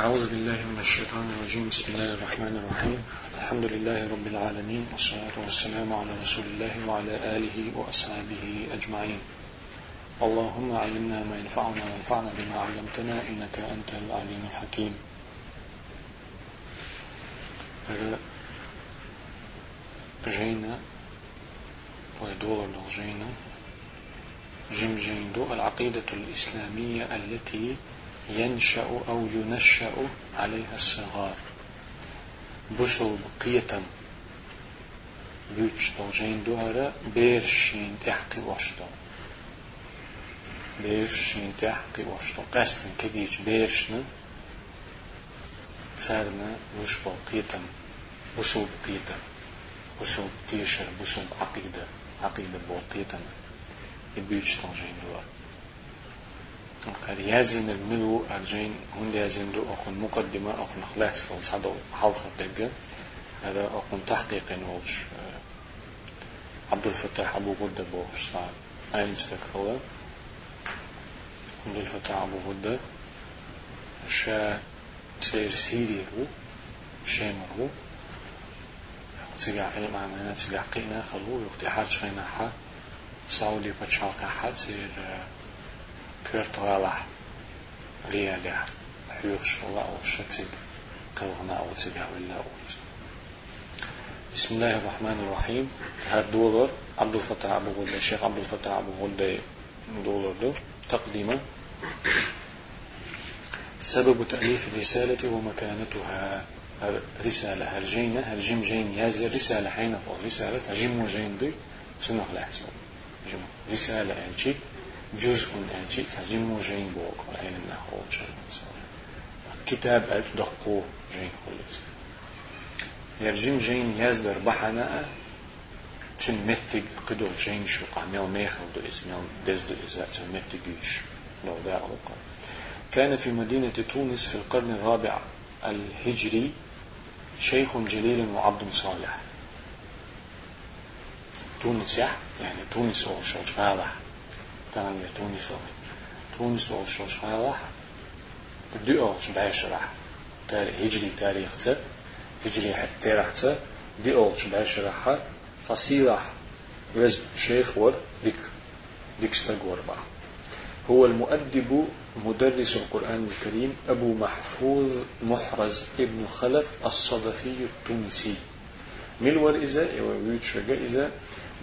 أعوذ بالله من الشيطان الرجيم. بسم الله الرحمن الرحيم. الحمد لله رب العالمين. والصلاة والسلام على رسول الله وعلى آله وأصحابه أجمعين. اللهم علمنا ما ينفعنا وانفعنا بما علمتنا إنك أنت العليم الحكيم. جينا ودور جينا جم جيندو العقيدة الإسلامية التي ينشأ أو ينشأ عليها الصغار. بسل بقية بيتش جين دوهرة بيرشين تحقي واشتو. بيرشين تحقي واشتو. قستن كديش بيرشنا سارنا وش بقية بسل بقية بسل تيشر بسل عقيدة عقيدة بقية يبيتش جين دوهرة قال يازن الملو أرجين هند يازن دو أخن مقدمة أخن خلاص لو صعدوا حلقة تبقى هذا أخن تحقيق نولش عبد الفتاح أبو غدة بوش صعب أين استكفلا عبد الفتاح أبو غدة. شا تسير سيري هو شامر تسيقع علم عمانا تسيقع قينا خلو يقتي حاج خينا حا. ساولي بتشاقع حا تسير كرتوالا ريالا حيوش الله أو شتيك قلغنا أو ولا بسم الله الرحمن الرحيم هاد دولار عبد الفتاح أبو غلة الشيخ عبد الفتاح أبو غلة دولار دو تقديمه سبب تأليف الرسالة ومكانتها رسالة هرجينة هرجم جين يازي رسالة حين فوق رسالة هرجم وجين دي سنوح لحسن رسالة أنشي جزء أنشي تجمع جين بوك والعين النحو كتاب ألف دقو جين خلص يرجم جين يزدر بحنا تن متج قدر جين شو قامل ميخل دو اسميل دز دو إزاء تن متجيش لو دا أوقع كان في مدينة تونس في القرن الرابع الهجري شيخ جليل وعبد صالح. تونس يعني تونس هو شوش تاني تونس تونس والشوش حالح دو أولش بعشرة هجري تاريخ تا هجري تاريخ تا دي أولش بعشرة تصيلح وز شيخ ور ديك ديك ستقور هو المؤدب مدرس القرآن الكريم أبو محفوظ محرز ابن خلف الصدفي التونسي ملور إذا ويوتش إذا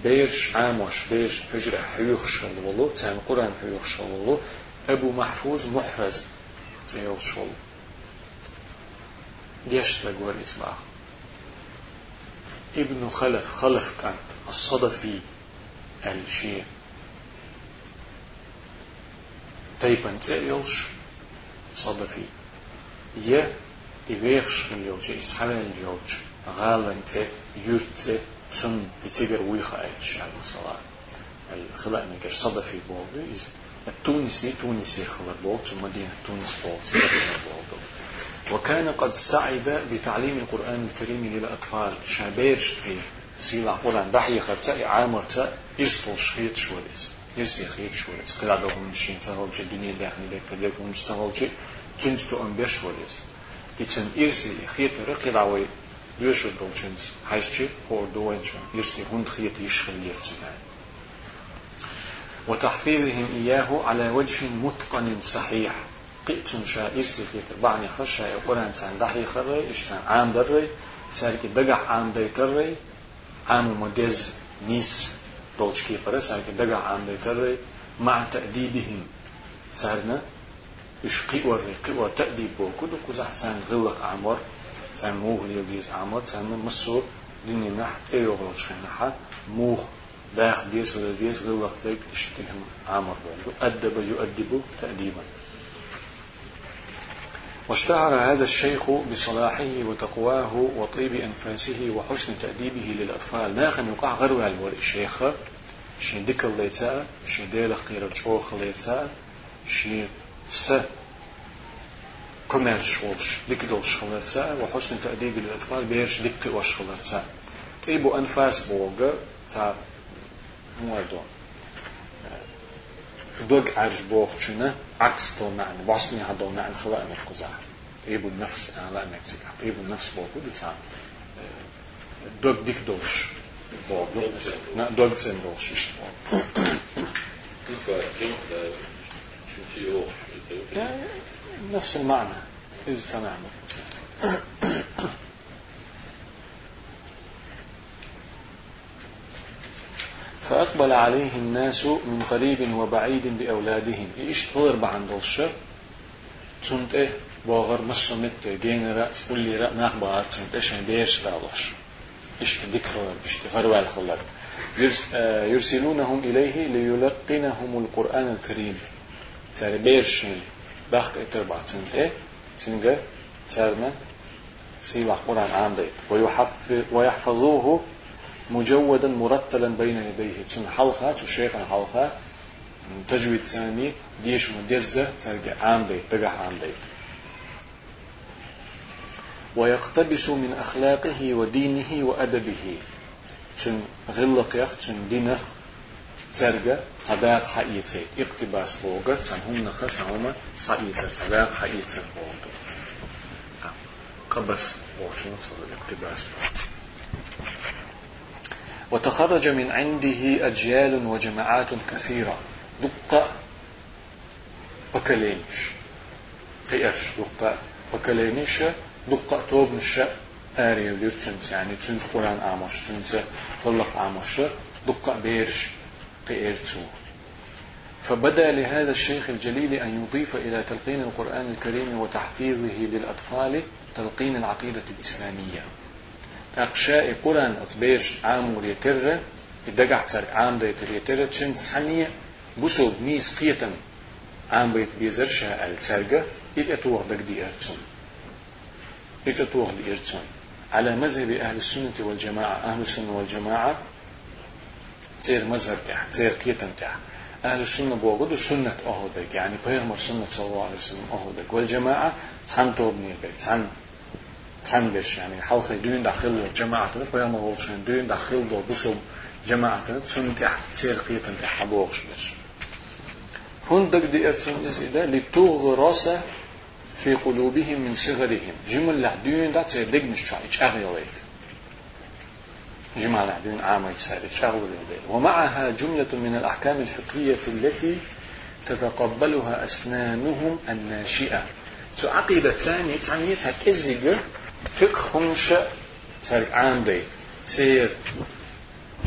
بيرش عاموش بيرش حجرة حيوخ شلولو تام قرآن حيوخ شلولو أبو محفوظ محرز تيوخ شلولو ديش تقول اسمه ابن خلف خلف كانت الصدفي الشيء تيبن تيوش صدفي. يه إيويخش من يوجي إسحابين اليوج غالن تي يرت تم بتجر ويخا أي شعب صلاة الخلاء نجر صدى في بولد إز التونسي تونسي خلر بولد مدينة تونس بولد بولد وكان قد سعد بتعليم القرآن الكريم للأطفال شابيرش في سيلا قرآن دحي خرتا عامر تا يستول شخيط شوليس يرسي خيط شوليس قد عدوهم مشين تغلجي الدنيا داخل لك قد لكم مستغلجي تنسبو أنبيا شوليس يتن إرسي خيط رقي دعوي. دولشنز هايشتي هو دوينشن يرسي هند خيط يشخل يرتنا وتحفيظهم إياه على وجه متقن صحيح. قيتن شا إرسي خيط بعني خشا يقولان تان دحي خري إشتان عام دري سارك دقح عام ديتري عام مدز نيس دولش كيبرا سارك دقح عام ديتري مع تأديبهم. سارنا إش قيور قيور تأديب بوكو دو كوزح سان غلق عمر. سان موغ ليوديز عمر سان مصور ديني نح ايو غلط شخينحا موغ داخ ديس ولا ديس غلق ليك اشتهم عمر بوكو أدب يؤدب تأديبا واشتهر هذا الشيخ بصلاحه وتقواه وطيب أنفاسه وحسن تأديبه للأطفال داخل يقع غروة الشيخ شي ديك الليتا شي ديلخ قيرة شوخ الليتا شي س كوميرشولش ديك دولش خلرتا وحسن تأديب للأطفال بيرش ديك وش خلرتا طيب أنفاس بوغا تا موردون دوغ عرش بوغ چونه عكس دو معنى باسمي هدو معنى خلاء مخزار طيب النفس لا نكسك طيب النفس تعال دوك ديك دوش بوكو دوك تسين دوش إيش نفس المعنى تماما فأقبل عليه الناس من قريب وبعيد بأولادهم. إيش تغير بعن دولشة تنت إيه؟ بوغر مسلمت جينرا واللي رأ نخبار تنت إيش بيش دالش إيش تديك خلال إيش تفروال خلال يرسلونهم إليه ليلقنهم القرآن الكريم. تاري بيرشين بخت اتربع تنت إيه تنجا تارنا سيلا قرآن عام ديت ويحفظوه مجودا مرتلا بين يديه. تن حلقة تشيخ حلقة تجويد ثاني ديش مدزة ترجع عام ديت تقع عام ديت ويقتبس من أخلاقه ودينه وأدبه تن غلق يخ تن دينخ ترجع تداق حقيقة اقتباس بوغة تن هم نخس هم صعيدة تداق حقيقة بوغة قبس وشنو الاقتباس بوغة وتخرج من عنده أجيال وجماعات كثيرة دقة بكلينش قيرش دقة بكلينش دقة توب نشا آريا ليرتنت يعني تنت قرآن آمش تنت طلق آمش دقة بيرش قيرتو فبدأ لهذا الشيخ الجليل أن يضيف إلى تلقين القرآن الكريم وتحفيظه للأطفال تلقين العقيدة الإسلامية. أقشاء قرآن أتبيش عام وريتر إدقع تر عام ديتر يتر تشن تسحنية بسو ميس قيتا عام بيت بيزرشا السرقة إذ أتوغ دك دي إرتون. إذ أتوغ دي إرتون. على مذهب أهل السنة والجماعة أهل السنة والجماعة تير مذهب تاع تير قيتا تاع أهل السنة بوغد سنة أهودك يعني بيغمر سنة صلى الله عليه وسلم أهودك والجماعة تحن توبني بيت تحن تنبش يعني حلقة دون داخل جماعة فيا ما شن دون داخل دو بسو جماعة تسون تحت تيرقية تحت بوغش بس هون دق دي ارتون از إذا لتغرس في قلوبهم من صغرهم. جمل لحدون دا تيردق مش شاي تشاغيوليت جمع العدين عام يكسارت شهر العدين ومعها جملة من الأحكام الفقهية التي تتقبلها أسنانهم الناشئة. تعقيدة ثانية تعني تكزيق فقهم شاء تر عام بيت. تير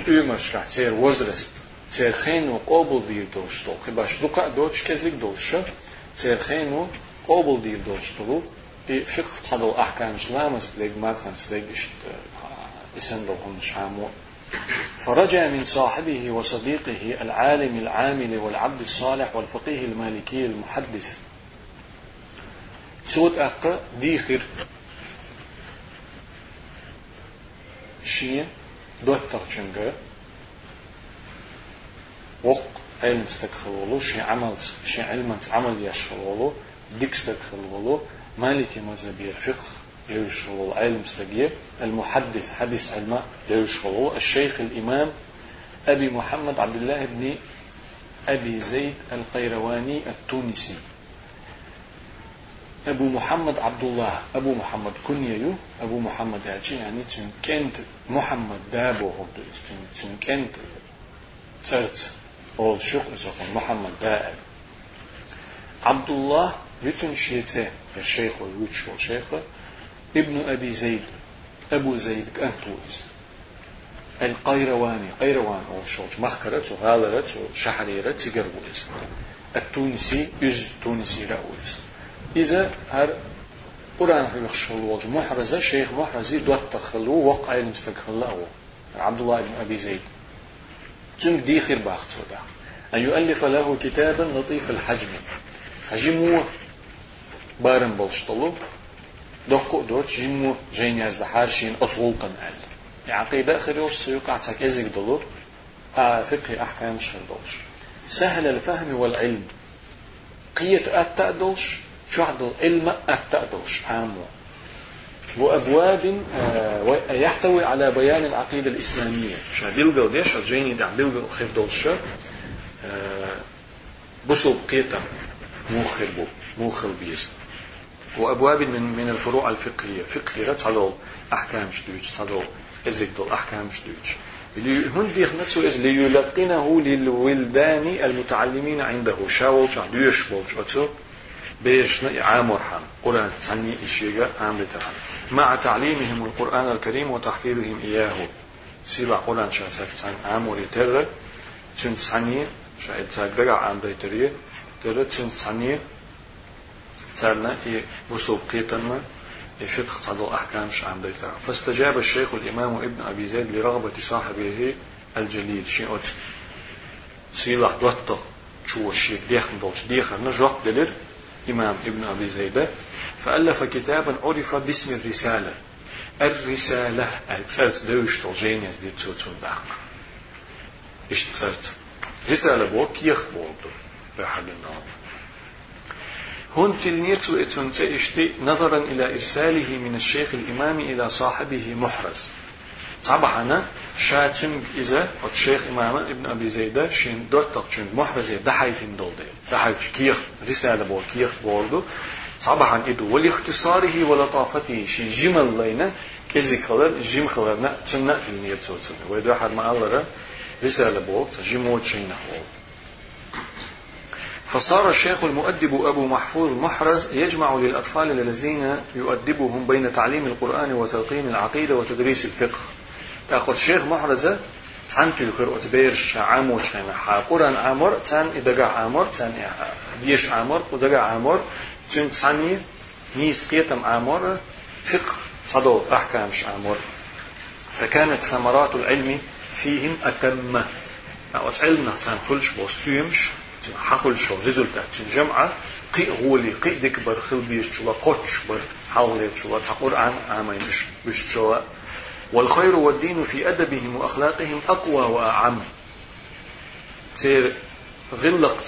عمر شرح تير وزرس. تير خين وقوبل دير دوشتو. خباش دقاء دوش كزيق دوش تير خين وقوبل دير دوشتو. فقه تدل أحكام شلامس لغ مرخان سلغ هم شامو فرجع من صاحبه وصديقه العالم العامل والعبد الصالح والفقيه المالكي المحدث. سود أق ديخر شين دوتر چنگه وق علم استكخلولو شي عمل شي علم عمل يشخلولو ديك استكخلولو مالكي مذهبي الفقه. يشخلولو علم استجيه المحدث حديث علماء يشخلولو الشيخ الإمام أبي محمد عبد الله بن أبي زيد القيرواني التونسي. أبو محمد عبد الله أبو محمد كنيا أبو محمد يعني يعني تن كنت محمد دابو هبدو تن كنت ترت أول شق محمد دائم عبد الله يتن شيته الشيخ ويوتش الشيخ ابن أبي زيد أبو زيد أنتوز القيرواني قيروان أول شوش مخكرة وغالرة وشحريرة تقربوز التونسي إز تونسي رأوز إذا هر قرآن في مخشول وجه محرزة شيخ محرزي دوت تخلو وقع المستقل عبد الله بن أبي زيد. جن دي خير باخت أن يؤلف له كتابا لطيف الحجم. حجمه بارن بلشطلو. دقو دوت جمو جين يزد حارشين أطول قنال عقيدة خريوش سيقع تك إزيك دلو آه فقه أحكام شغل دولش. سهل الفهم والعلم. قية أتأدلش شعد العلم التأدوش عامو وأبواب آه، يحتوي على بيان العقيدة الإسلامية. شاديلغل ديش جيني دعديلغل خيف دولشة آه، بو موخر بيز وأبواب من من الفروع الفقهية. فقهية تصدق أحكام شدوج تصدق إزيك دول أحكام شدوج هندي نفسه إز ليلقنه للولدان المتعلمين عنده. شاول شعدوش بولش؟ أتو بيشنا عامر حام. قرآن تسني إشيغا عامل تحن مع تعليمهم القرآن الكريم وتحفيظهم إياه. سيبا قرآن شاسك سن عامر تر تن تسني شاید تاقرق عام ديتريه تر تن تسني ترنا إي وصوب قيتنا فقه صدو أحكام شعب ديتا فاستجاب الشيخ الإمام ابن أبي زيد لرغبة صاحبه الجليل شيء سيلا دوتو شو الشيخ ديخن دوش ديخن نجوح دلر إمام ابن أبي زيد فألف كتابا عرف باسم الرسالة الرسالة الثالث دوش تلجينيز دي تسوتون باق اشتغلت رسالة بو كيخ بولدو بحق النار هون تلنيت اشتي نظرا إلى إرساله من الشيخ الإمام إلى صاحبه محرز. طبعا شاتم إذا الشيخ إمام ابن أبي زيد شين دوتك شين محرز دحيتين دولدي دحيت كيخ رسالة بول كيخ بولدو. طبعا إدو ولاختصاره ولطافته شي جمل لينا كذي خلر جيم خلرنا تنا في النية توتن ويدو أحد ما الله رسالة بول جيمو تشينة بول. فصار الشيخ المؤدب أبو محفوظ محرز يجمع للأطفال الذين يؤدبهم بين تعليم القرآن وتلقين العقيدة وتدريس الفقه. تأخذ الشيخ محرز تان تلقر أتبير عامو شانا حا قرآن عامر تان إدقاء عامر تان ديش عامر ودقاء عامر تان تاني نيس قيتم عامر فقه تضو أحكام عامر فكانت ثمرات العلم فيهم أتم علمنا تان خلش بوستيمش حقل شو ريزولتات جمعة قي دكبر خل بيش شو قوتش بر حاولت شو عن عامين مش مش شو والخير والدين في أدبهم وأخلاقهم أقوى وأعم تير غلق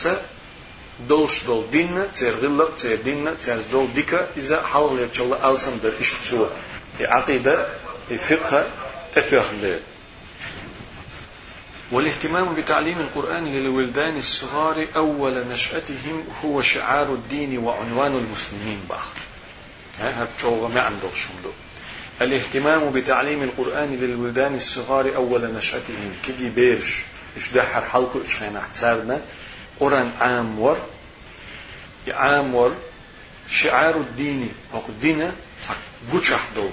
دولش دول دين تير غلق تير دين تير دول ديكا إذا حاولت شو ألسن در إشتسوا عقيدة فقه تتوخ والاهتمام بتعليم القرآن للولدان الصغار أول نشأتهم هو شعار الدين وعنوان المسلمين ها ما عنده الاهتمام بتعليم القرآن للولدان الصغار أول نشأتهم. كدي بيرش إش دحر حلقه إش خينا احتسابنا؟ قرآن عام ور عام ور شعار الدين. أو الدين تقوش أحدو.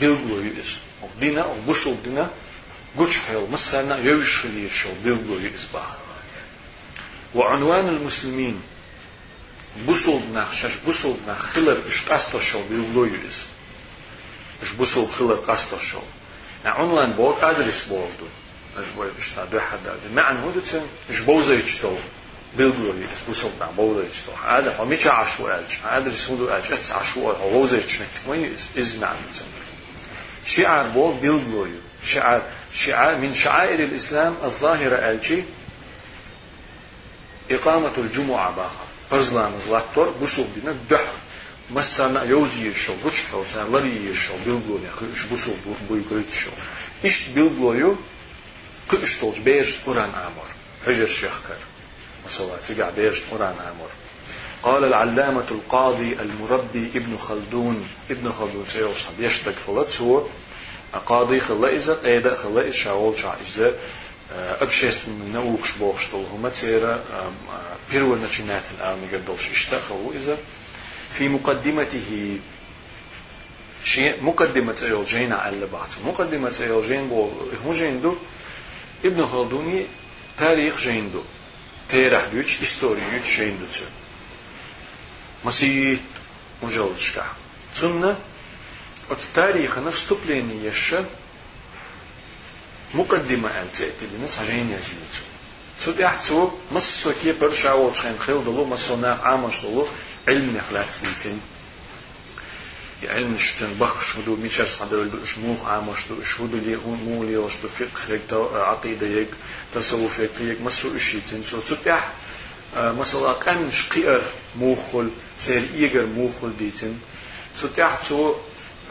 بيلغو يؤس أو دين أو قشحل مثلا يوشل يشو بيلغو يسبح وعنوان المسلمين بوصل نخشش بوصل نخلر إش قصد شو بيلغو يس إش بوصل خلر قصد شو عنوان بود أدرس بولدو إش بود إش تدو حدا معنى هو دتن إش بوزا يشتو بيلغو يس بوصل نا بوزا يشتو هذا هو ميش عشو ألج أدرس هو دو ألج أتس عشو هو بوزا يشتو ما إز معنى شعار بول بيلغو شعار شعار من شعائر الإسلام الظاهرة ألشي إقامة الجمعة باخر برزلا مزلاتور بوسوب دينا دح. مسانا يوزي الشو بوش حو سان لري الشو بيلغو يا خو اش بوسوب بوي كريت الشو إيش بيلغو يو كو اش تولج بيش قرآن أمر حجر الشيخ كر. مثلا تقع بيش قرآن أمر قال العلامة القاضي المربي ابن خلدون ابن خلدون سيوصل. يشتك فلت هو قاضي خلا إذا قيدا خلا إذا شاول شع إذا أبشيست من نوكش بوشتل هما تيرا بيرو نشنات الآن قدوش اشتخلوا إذا في مقدمته شيء مقدمة أيوجين على بعض. مقدمة أيوجين بول هو جيندو ابن خلدوني تاريخ جيندو تاريخ بيوش إستوري بيوش جيندو تسو مسيح مجلد شكا. سنة от тариха на вступление еще مقدمة أنتأتي لنا تجين يزيد سود يحتو مصو كي برشا وشين خيل دلو مصو ناق عامش دلو علم نخلات سليتين علم شتن بخ شهدو ميشر صدول شموخ عامش دو شهدو لي مولي وش دو فقه يك عقيدة يك تصوف يك يك مصو اشيتين سو سود يح مثلا كان شقير موخل سير إيجر موخل ديتين سود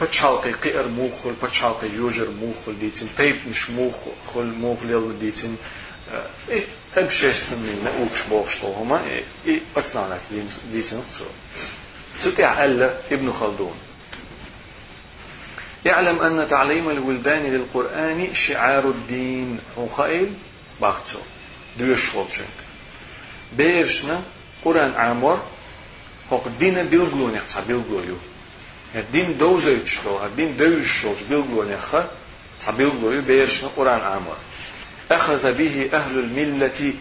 يحتو بتشالقي قئر موخل بتشالقي يوجر موخل ديتن تيب مش موخل موخل يلا ديتن أبشيستن من نأوكش بوخشتو هما إيه أتنانك ديتن خسو تتع ألا ابن خلدون يعلم أن تعليم الولدان للقرآن شعار الدين هو خائل باختو دوش خولشنك بيرشنا قرآن عامور هوك دين بيلغلون يخصى بيلغلو الدين دوزيتش لو الدين دوش شولش بيلغلون يخصى بيلغلو بيرشنا قرآن عامور أخذ به أهل الملة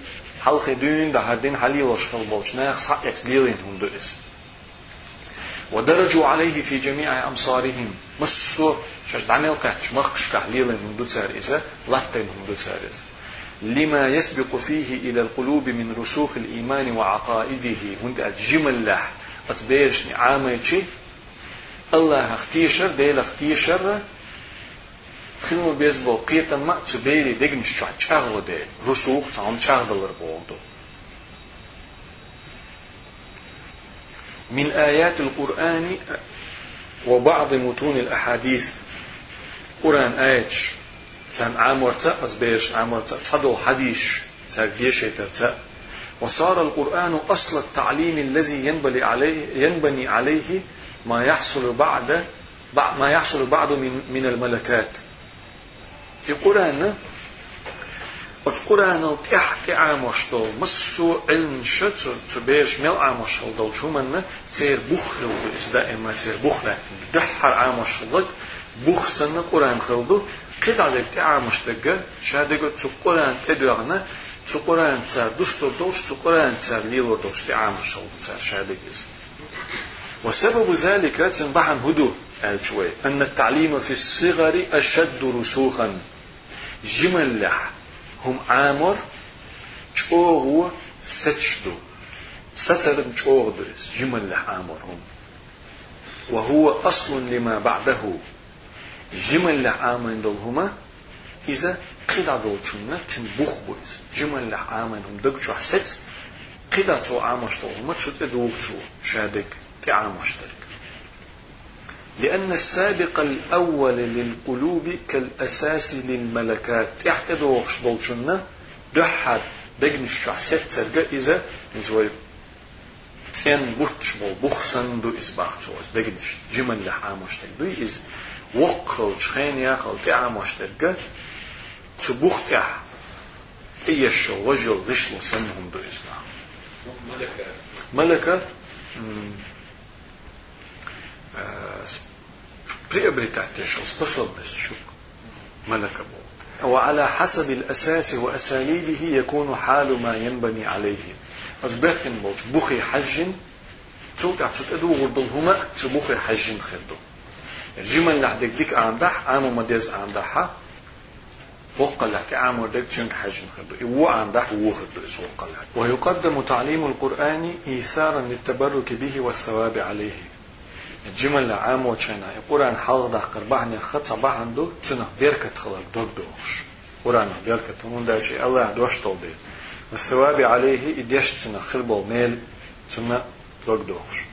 حلق دين ده هردين حليل وشخل بولشنا يخصى يتبيلين هم دوئس ودرجوا عليه في جميع أمصارهم مسو شاش دعمل قاتش مخش كحليل من دو تساريزة لطين من دو تساريزة لما يسبق فيه إلى القلوب من رسوخ الإيمان وعقائده هند أتجمل له أتبيرش نعامة شيء الله اختيشر ديل اختيشر تخلو بيزبو قيتا ما تبيري دقنش شغل ديل رسوخ تعم شغل بولدو. من آيات القرآن وبعض متون الأحاديث قرآن آياتش تان عامورتا أزبيش عامورتا تدو حديث تاقديش ترتا وصار القرآن أصل التعليم الذي ينبني عليه ينبني عليه ما يحصل بعد ما يحصل بعد من, من الملكات. القرآن القرآن تح تعامشتو مسو علم شت تبيش مل عامشل دو شو من تير بخل وإس دائما تير بخل دحر عامشلك بخ سن قرآن خلدو. قد على تعامشتك شادقو تو قرآن تدوغنا تو قرآن تار دوستو دوش وسبب ذلك تنبحن هدو الشوي أن التعليم في الصغر أشد رسوخا. جمل هم عامر چوغو سچدو سترن چوغ درس جمل لح عامر هم. وهو أصل لما بعده. جمل لح عامر هما إذا قدا دول چونة تن بوخ بويز جمل لح عامر هم دق چو حسد قدا تو عامش هما تشد ادوك تو. شادك. تعامشترك لأن السابق الأول للقلوب كالأساس للملكات. تحت دوغش بولشنا دحت دقن الشعسات ترقى إذا نزوي تين بوتش بول بخسن دو إز باختوز دقنش جمل لحامش دو إز وقل شخين ياخل تعامش ترقى تبوخ تح تيشو وجل غشل سنهم دو إز ملكة. ملكة؟ приобретательшо способность شو ملكة وعلى حسب الأساس وأساليبه يكون حال ما ينبني عليه أصبحتن بوش بخي حج تو تعتقد أدو غربل هما تبخي حج خدو الجمل لحدك ديك عندح عامو مدز عندها وقل لحتي عامو ديك جنك حج خدو إيو عندح وخدو إسوقل ويقدم تعليم القرآن إيثارا للتبرك به والثواب عليه الجمل عام وشنا قرآن حال ده قربان خط صباح عنده تنا بيركة خلق دوك دوش قرآن بيركة من ده شيء الله دوش طول والثواب عليه إديش تنا خربو ميل تنا دوك دوش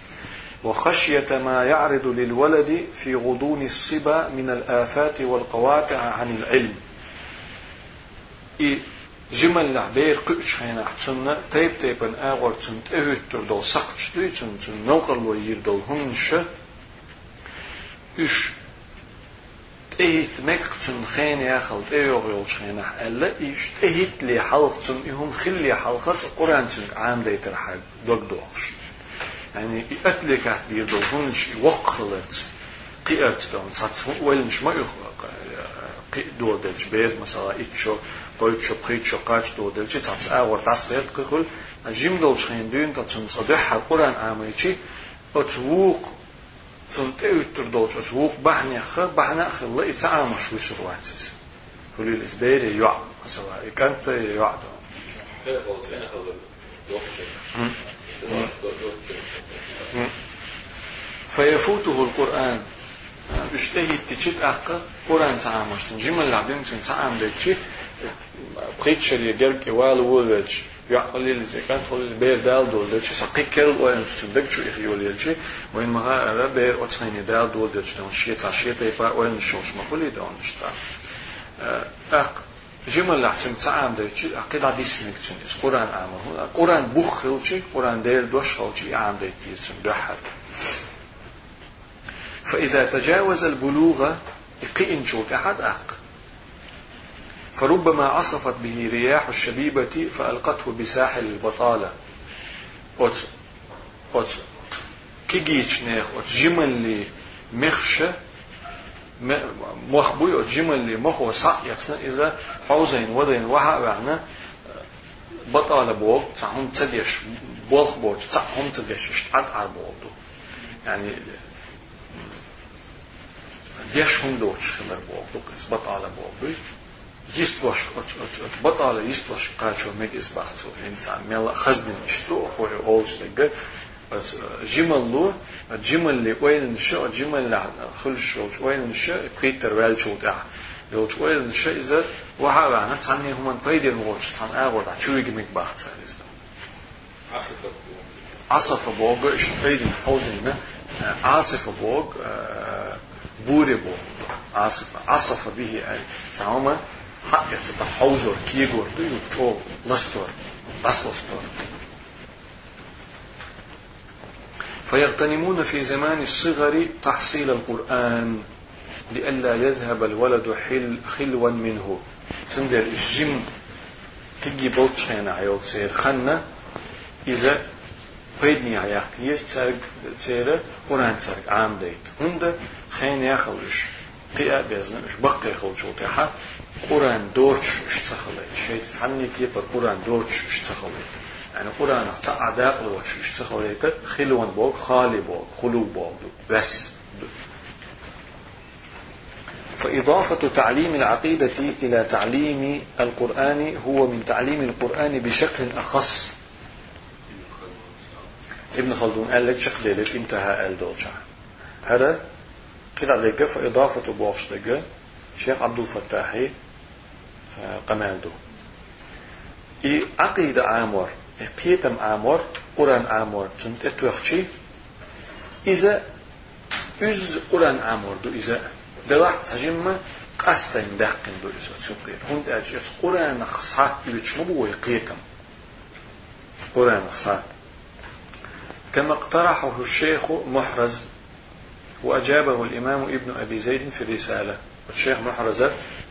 وخشية ما يعرض للولد في غضون الصبا من الآفات والقواطع عن العلم. إي جمل لعبير قش هنا تنا تيب تيبن آغر تن تهتر دول سقش دي تن تن نوقر وير دول هنش إش تهيت مكتن خين يا خل تيوغ يول شخين ألا إش تهيت لي حلق تن إهم خلي حلقة قرآن تن عام ديتر حق دوك دوغش يعني أتلك أهدير دول هنش وقلت قيرت دون تات ولنش ما يخلق قي دول دلش بيت مثلا إتشو قويتشو قيتشو قاش دول دلش تات آور تصديق قيقول جيم دول شخين دون تاتن صديح القرآن عاميتي أتووق ثم تأوتر دوش أسوق بحني خ بحنا أخ الله يتعامل شو سرواتس كل الإسبير يعد مثلا كانت يعد فيفوته القرآن اشتهي تشيت أخ قرآن تعامش جمل لعبين تعامل تشيت شريه جرك والو ولش يعقل لي كانت خل بير دال دول دل شي سقي كل وين تدك شو يخي ولي شي وين ما أنا بير اتسيني دال دول دل شي شي تا شي تا وين شوش ما كل دون شتا اق جمل لحسن تعام ده شي عقيد حديث نكتن قران أمر قران بخل شي قران دير دوش خل شي عام ده تيسن دحر فإذا تجاوز البلوغ يقين شوك أحد أق فربما عصفت به رياح الشبيبة فألقته بساحل البطالة. أت أت كيجيش نيخ أت جمل لي مخشة مخبوي أت جمل لي مخ وصع يحسن إذا حوزين ودين وحا بعنا بطالة بوغ تعهم تديش. بوغ بوغ تعهم تديش. اشتعد على بوغ يعني ديش هم دوش خمر بوغ بطالة بوغ يستوش بطالة يستوش قاتشو ميك إسباحتو إنسان ميلا خزدن اشتو هو أولش لقى جمل لو جمل اللي وين نشا جمل اللي خلش وين نشا بيتر والشو تاع لو وين نشا إذا وها أنا تاني هم بيدر وش تان أغور تاع شو يجي ميك باخت عصف بوغ إيش بيدر حوزينا عاصف بوغ بوري بوغ عاصف عصف به أي تعمل حقت تحوزر كيغور دو يوتو لستور بسلستور فيغتنمون في زمان الصغر تحصيل القرآن لئلا يذهب الولد حل خلوا منه. سندر الجم تجي بلتشينا عيوت سير. خنا إذا بيدني عياق يسترق سير قرآن ترق عام ديت. هند خين ياخلش قيا بيزن اش بقى يخلش وتيحا قرآن دورش اشتخلت. شيء ثاني كيف قرآن دورش اشتخلت. يعني قرآن تعداء لوش اشتخلت. خلوان بوك خالي بوك خلو بوك بس. فإضافة تعليم العقيدة إلى تعليم القرآن هو من تعليم القرآن بشكل أخص. ابن خلدون قال لك شق ديلت انتهى الدولشا هذا كده عليك فإضافة بوغش شيخ عبد الفتاحي قمالدو إي عقيدة عامور إي قيتم عامور قرآن عامور جنت اتوخشي إذا üz قرآن عامور دو إذا دلعت هجمة قستن دقن دو إذا. تسوقيت هند أجيت قرآن خصا يتشمبو ويقيتم قرآن خصا. كما اقترحه الشيخ محرز وأجابه الإمام ابن أبي زيد في الرسالة. الشيخ محرز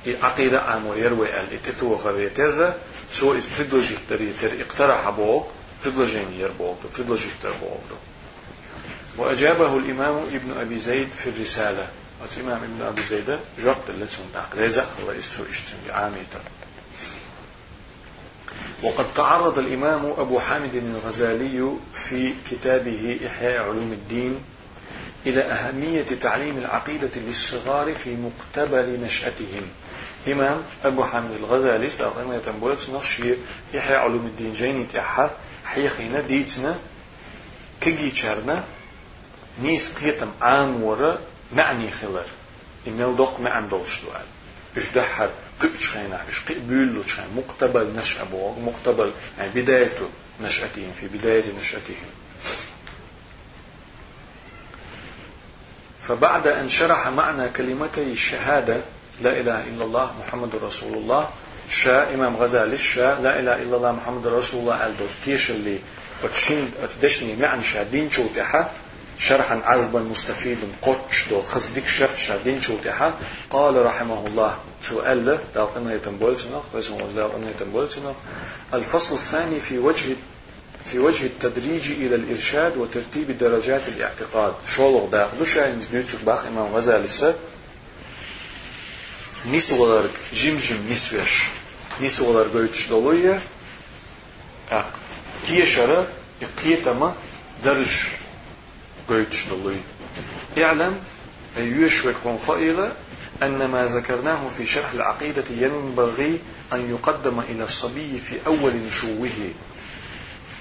عقيدة عام يروي ال اتتو خبيتر سو is predložit ter اقترح بوك jer بوك predložit بوك وأجابه الإمام ابن أبي زيد في الرسالة. الإمام ابن أبي زيد جبت لتون تقريزا الله يستو اشتن بعاميتا وقد تعرض الإمام أبو حامد الغزالي في كتابه إحياء علوم الدين إلى أهمية تعليم العقيدة للصغار في مقتبل نشأتهم. إمام أبو حامد الغزالي استغرم يتنبولت نخشي يحيى علوم الدين جيني تحا حيخينا ديتنا كجي چرنا نيس قيتم عام ورا معني خلر إمال دوق ما عندوش دوال. إش دحر قبش خينا إش خينا مقتبل نشأ مقتبل يعني بداية نشأتهم في بداية نشأتهم. فبعد أن شرح معنى كلمتي الشهادة لا إله إلا الله محمد رسول الله شا إمام غزالي شا لا إله إلا الله محمد رسول الله الدوز تيش اللي وتشين تدشني معن شادين شو تحا شرحا عذبا مستفيدا قطش دو خصدك شرح شادين شو تحا قال رحمه الله سؤال يتنبولتنا واسمه دالقنا يتنبولتنا الفصل الثاني في وجه في وجه التدريج إلى الإرشاد وترتيب درجات الاعتقاد. شولغ داخل. شاين نيوتك باخ إمام غزالي nis olarak jimjim nisveš, nis olarak göç doluya, ak, كيشرة يقيتما درج قيتش دلوي اعلم يشرك قائلة أن ما ذكرناه في شرح العقيدة ينبغي أن يقدم إلى الصبي في أول نشوه.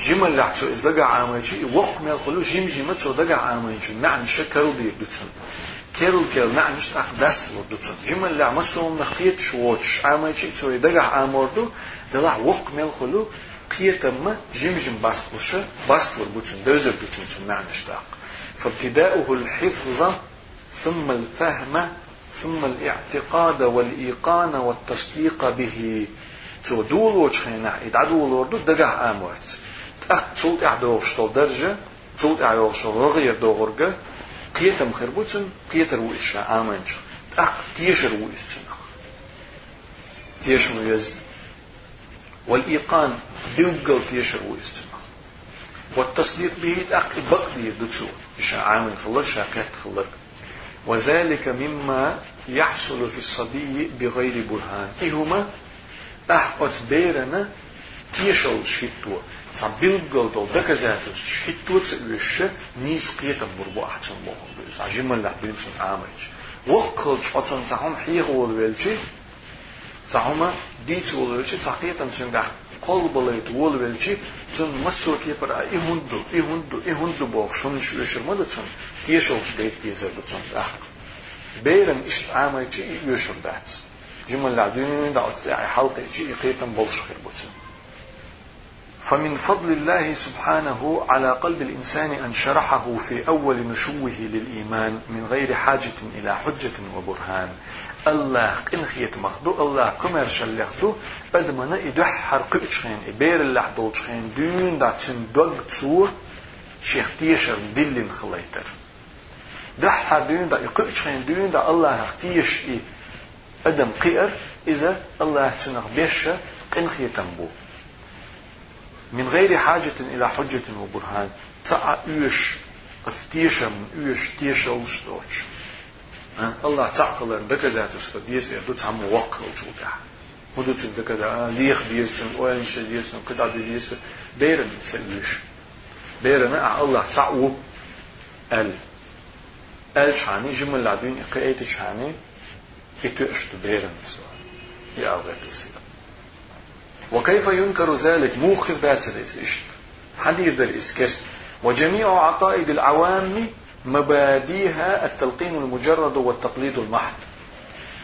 جمل لحتو إذ دقع عاميشي وق ما يقولوا جيم جيمتو دقع عاميشي معنى شكرو ديك دوتسن كيرل كيل نعنش تاق دست ودوتون جمل لا مسوم نخيت شوتش عما شيء تسوي دقع عمردو دلع وق مل خلو قيتم جم جم باسقوش باسقور بوتون دوزر بوتون تون نعنش تاق فابتداؤه الحفظ ثم الفهم ثم الاعتقاد والإيقان والتصديق به تو دول وچخينا يدعدول وردو دقع آمورت تأخ تصوت اعدوغ شتو درجة تصوت اعدوغ شتو رغير دوغرقة قيتم خربوتن قيتر وإشا آمنش تأخ تيشر وإستنخ تيشر ويز والإيقان بلقل تيشر وإستنخ والتصديق به تأخ بقدي دتسو إشا آمن خلق شاكت خلق وذلك مما يحصل في الصبي بغير برهان إهما أحقت بيرنا تيشل شتوه صعبين ضدك ش حيت توتس وش نيس قيتا بربو أحسن بوهم بيس عجيم الله بيمسن عامج وقل شحطن تعهم حيغ والوالشي تعهم ديت والوالشي تعقيتا مسنقح قلب ليت والوالشي تن مسو كيبر اي هندو اي هندو اي هندو بوخ شون شو يشرمد تن تيشلش ديت تيزر بتن أحق بيرن إشت عامج يشر دات جمال العدوين دا حلقة يقيتا بلش خير بتن فمن فضل الله سبحانه على قلب الإنسان أن شرحه في أول نشوه للإيمان من غير حاجة إلى حجة وبرهان. الله إن خيت مخدو الله كمر شلخدو أدمنا إدحر قبشخين إبير الله دولشخين دون دا تندوغ تسور شيخ تيشر دلين خليتر. دحر دون دا إقبشخين دون دا الله اختيش إي أدم قئر إذا الله تنغ بيش قن خيتن بو. من غير حاجة إلى حجة وبرهان. تاع افتيشا من يوش تيشا وشتوش الله تعقل أن دكزات استديس يدو تعم وقع وجودا مدو تن دكزا ليخ ديس تن وين ش ديس تن قطع ديس بيرن تسيوش بيرن الله تعو ال. ال شاني جمل لعدين قيت شاني إتو اشت بيرن سؤال يا أوغيت السيدة وكيف ينكر ذلك موخر ذات الإشت حديث الإسكست وجميع عقائد العوام مباديها التلقين المجرد والتقليد المحض.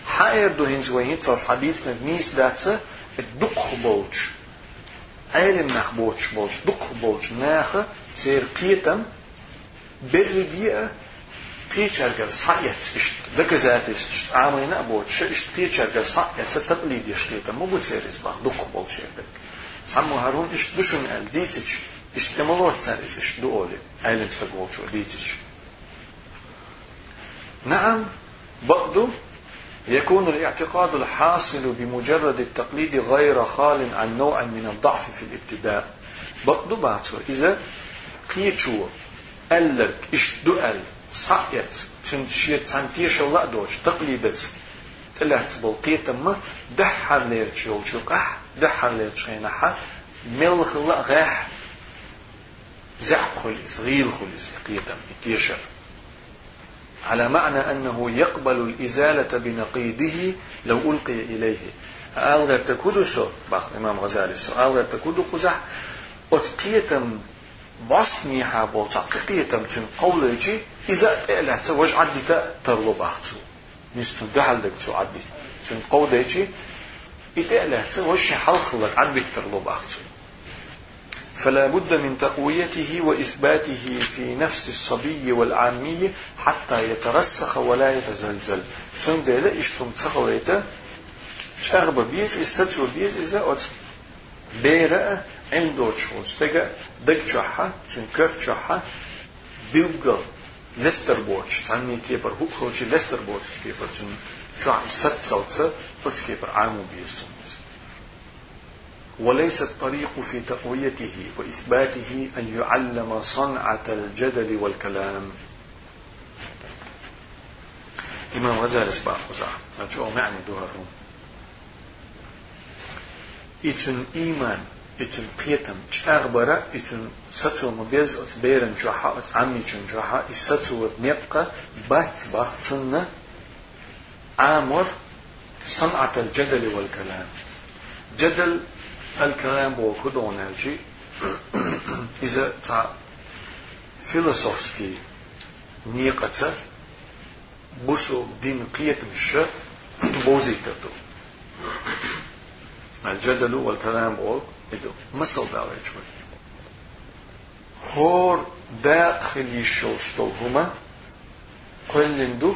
حائر دو هنز وهيت صاص حديثنا نيس داتسا الدق بولج علم نخ بولج بولج دق بولج ناخ سير قيتم بربيئة قيتشرجر صعيت اشت ذات اشت عامينا بوتش اشت قيتشرجر صعيت ستقليد يشقيتا مو بتصير اسباخ دق بول شيبك سمو هارون اشت دشن ال ديتش اشت امالوت سارس اشت دولي ايلنت فقوتشو ديتش نعم برضو يكون الاعتقاد الحاصل بمجرد التقليد غير خال عن نوع من الضعف في الابتداء برضو باتو إذا قيتشو ألك إش دؤل صحيت تن شيت سانتيش الله دوش تقليدت. تلات بلقيت ما دحر لير تشول شوقح دحر لير تشينحا ملخ الله غاح. زعق خليس غيل خليس قيتم يتيشر. على معنى أنه يقبل الإزالة بنقيضه لو ألقي إليه. ألغر تكودو سو باخ إمام غزالي سو ألغر تكودو قزح أتقيتم بصني حابو تحقيقية تن قول جي إذا تألعت وج عدي ترلو باختو نستو دحل دك تو عدي تن قول جي إتألعت وش حلق لك عدي ترلو باختو فلا بد من تقويته وإثباته في نفس الصبي والعامي حتى يترسخ ولا يتزلزل. تن ديلا إشتم تغويته تغبى بيز إستتو بيز إذا أت بيرا عنده شوز تجا دك جحا تن كرت جحا بيبقى لستر بورش تاني كيبر هو خوشي لستر بورش كيبر تن جحا ست سلسة بس كيبر عامو بيستن وليس الطريق في تقويته وإثباته أن يعلم صنعة الجدل والكلام إمام غزالي سباق خزاع أجو معني دوها الروم إتن إيمان إتن قيتم أغبرة إتن ستو مبيز أت بيرن جوحا أت عمي جن جوحا إستو نبقى بات باختن عامر صنعة الجدل والكلام جدل الكلام بو كدون الجي إذا تا فيلسوفسكي نيقة بوسو دين قيت مش بوزي تدو الجدل والكلام مثل دعوة شوي هور داخل يشوشتو هما قلندو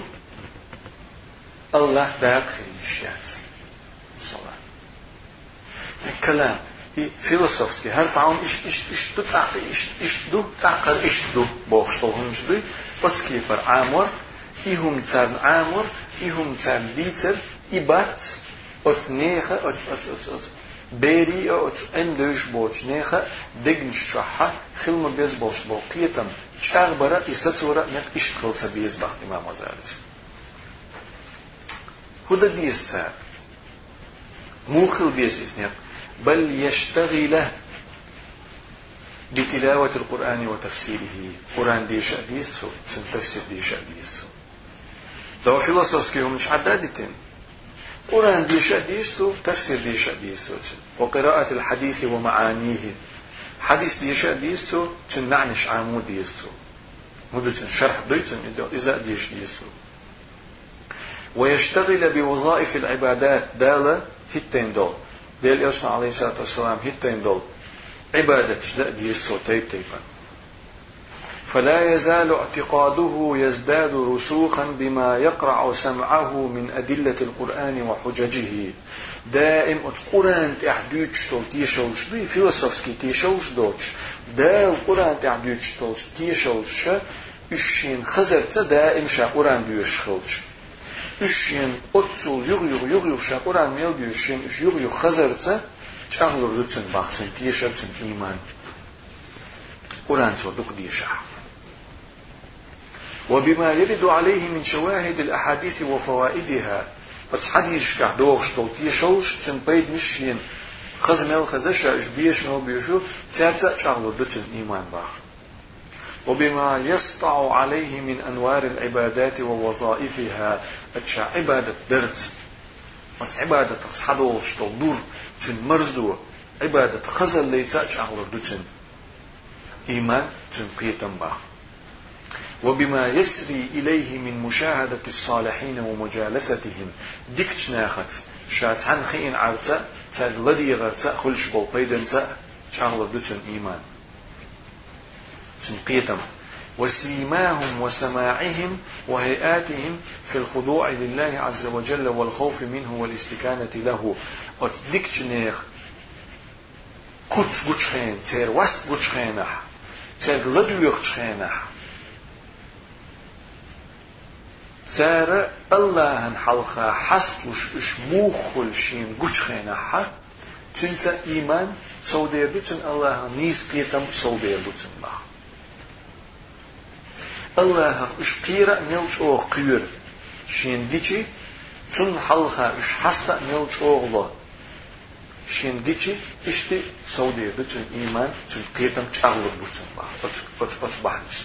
الله داخل يشيات صلاة الكلام فيلسوفسكي هر تعاون إش إش إش تتعق إش إش دو تعقر إش دو بوخشتو هنش دو بتسكي بر عامور إهم تان عامور إهم تان ديتر إبات أت نيخة أت أت أت أت بيري أت أن دوش بوش نيخة دقنش شحة خلما بيز بوش بو قيتم چاغ برا إستورا نت إش خلصة بيز بخت إمام وزالس هو ديس تساب موخل بيز إسنيق بل يشتغل بتلاوة القرآن وتفسيره قرآن ديش أديسو سن تفسير ديش أديسو دو فيلسوفسكي هم مش عدادتين قرآن ديش أديسو تفسير ديش أديسو وقراءة الحديث ومعانيه. حديث ديش أديسو تن نعنش عامود ديسو مدتن شرح دويتن إذا ديش ديسو ويشتغل بوظائف العبادات دالة هتين دول. ديل يوسف عليه الصلاة والسلام هتين دول. عبادة ديسو تيب تيبا. فلا يزال اعتقاده يزداد رسوخا بما يقرع سمعه من أدلة القرآن وحججه. دائم القرآن تحديدش تول تيشولش دي فيلسوفسكي تيشولش دوتش. دا القرآن تحديدش تول تيشولش إشين خزرت دائم شا قرآن ديوش خلش. إشين أتول يغ يغ يغ يغ شا قرآن ميل ديوشين إش يغ يغ خزرت چاغلر لتن باختن تيشرتن إيمان. قرآن صدق ديشا. وبما يرد عليه من شواهد الأحاديث وفوائدها. فتحديش كعدوغش تلتي شوش تنبيد مشين. خزمل خزشا بيش مو بيشو تاتا شغلو دتن إيمان باخ. وبما يسطع عليه من أنوار العبادات ووظائفها أتشا عبادة درت. أت عبادة تصحدوغش تلدور تن مرزو عبادة خزل ليتا شغلو دتن إيمان تن قيتن باخ. وبما يسري إليه من مشاهدة الصالحين ومجالستهم. ديكتش ناخت شات عن خين عرتا تغلدي غرتا خلش بول بيدنتا شغل دوتن إيمان. تنقيتم. وسيماهم وسماعهم وهيئاتهم في الخضوع لله عز وجل والخوف منه والاستكانة له. وتدكتش نيخ كت بوچخين تير وست بوچخينح تير لدويخ چخينح ثار الله حلقا حسلش اش موخل شين قوش خينا حا تنسى إيمان سودير بيتن الله نيس قيتم سودير بيتن الله الله اش قيرا نلش أو قير شين ديشي تن حلقا اش حستا نلش أو الله شين ديشي اشتي سودير بيتن إيمان تن قيتم چاغلر بيتن الله بس بس بحنس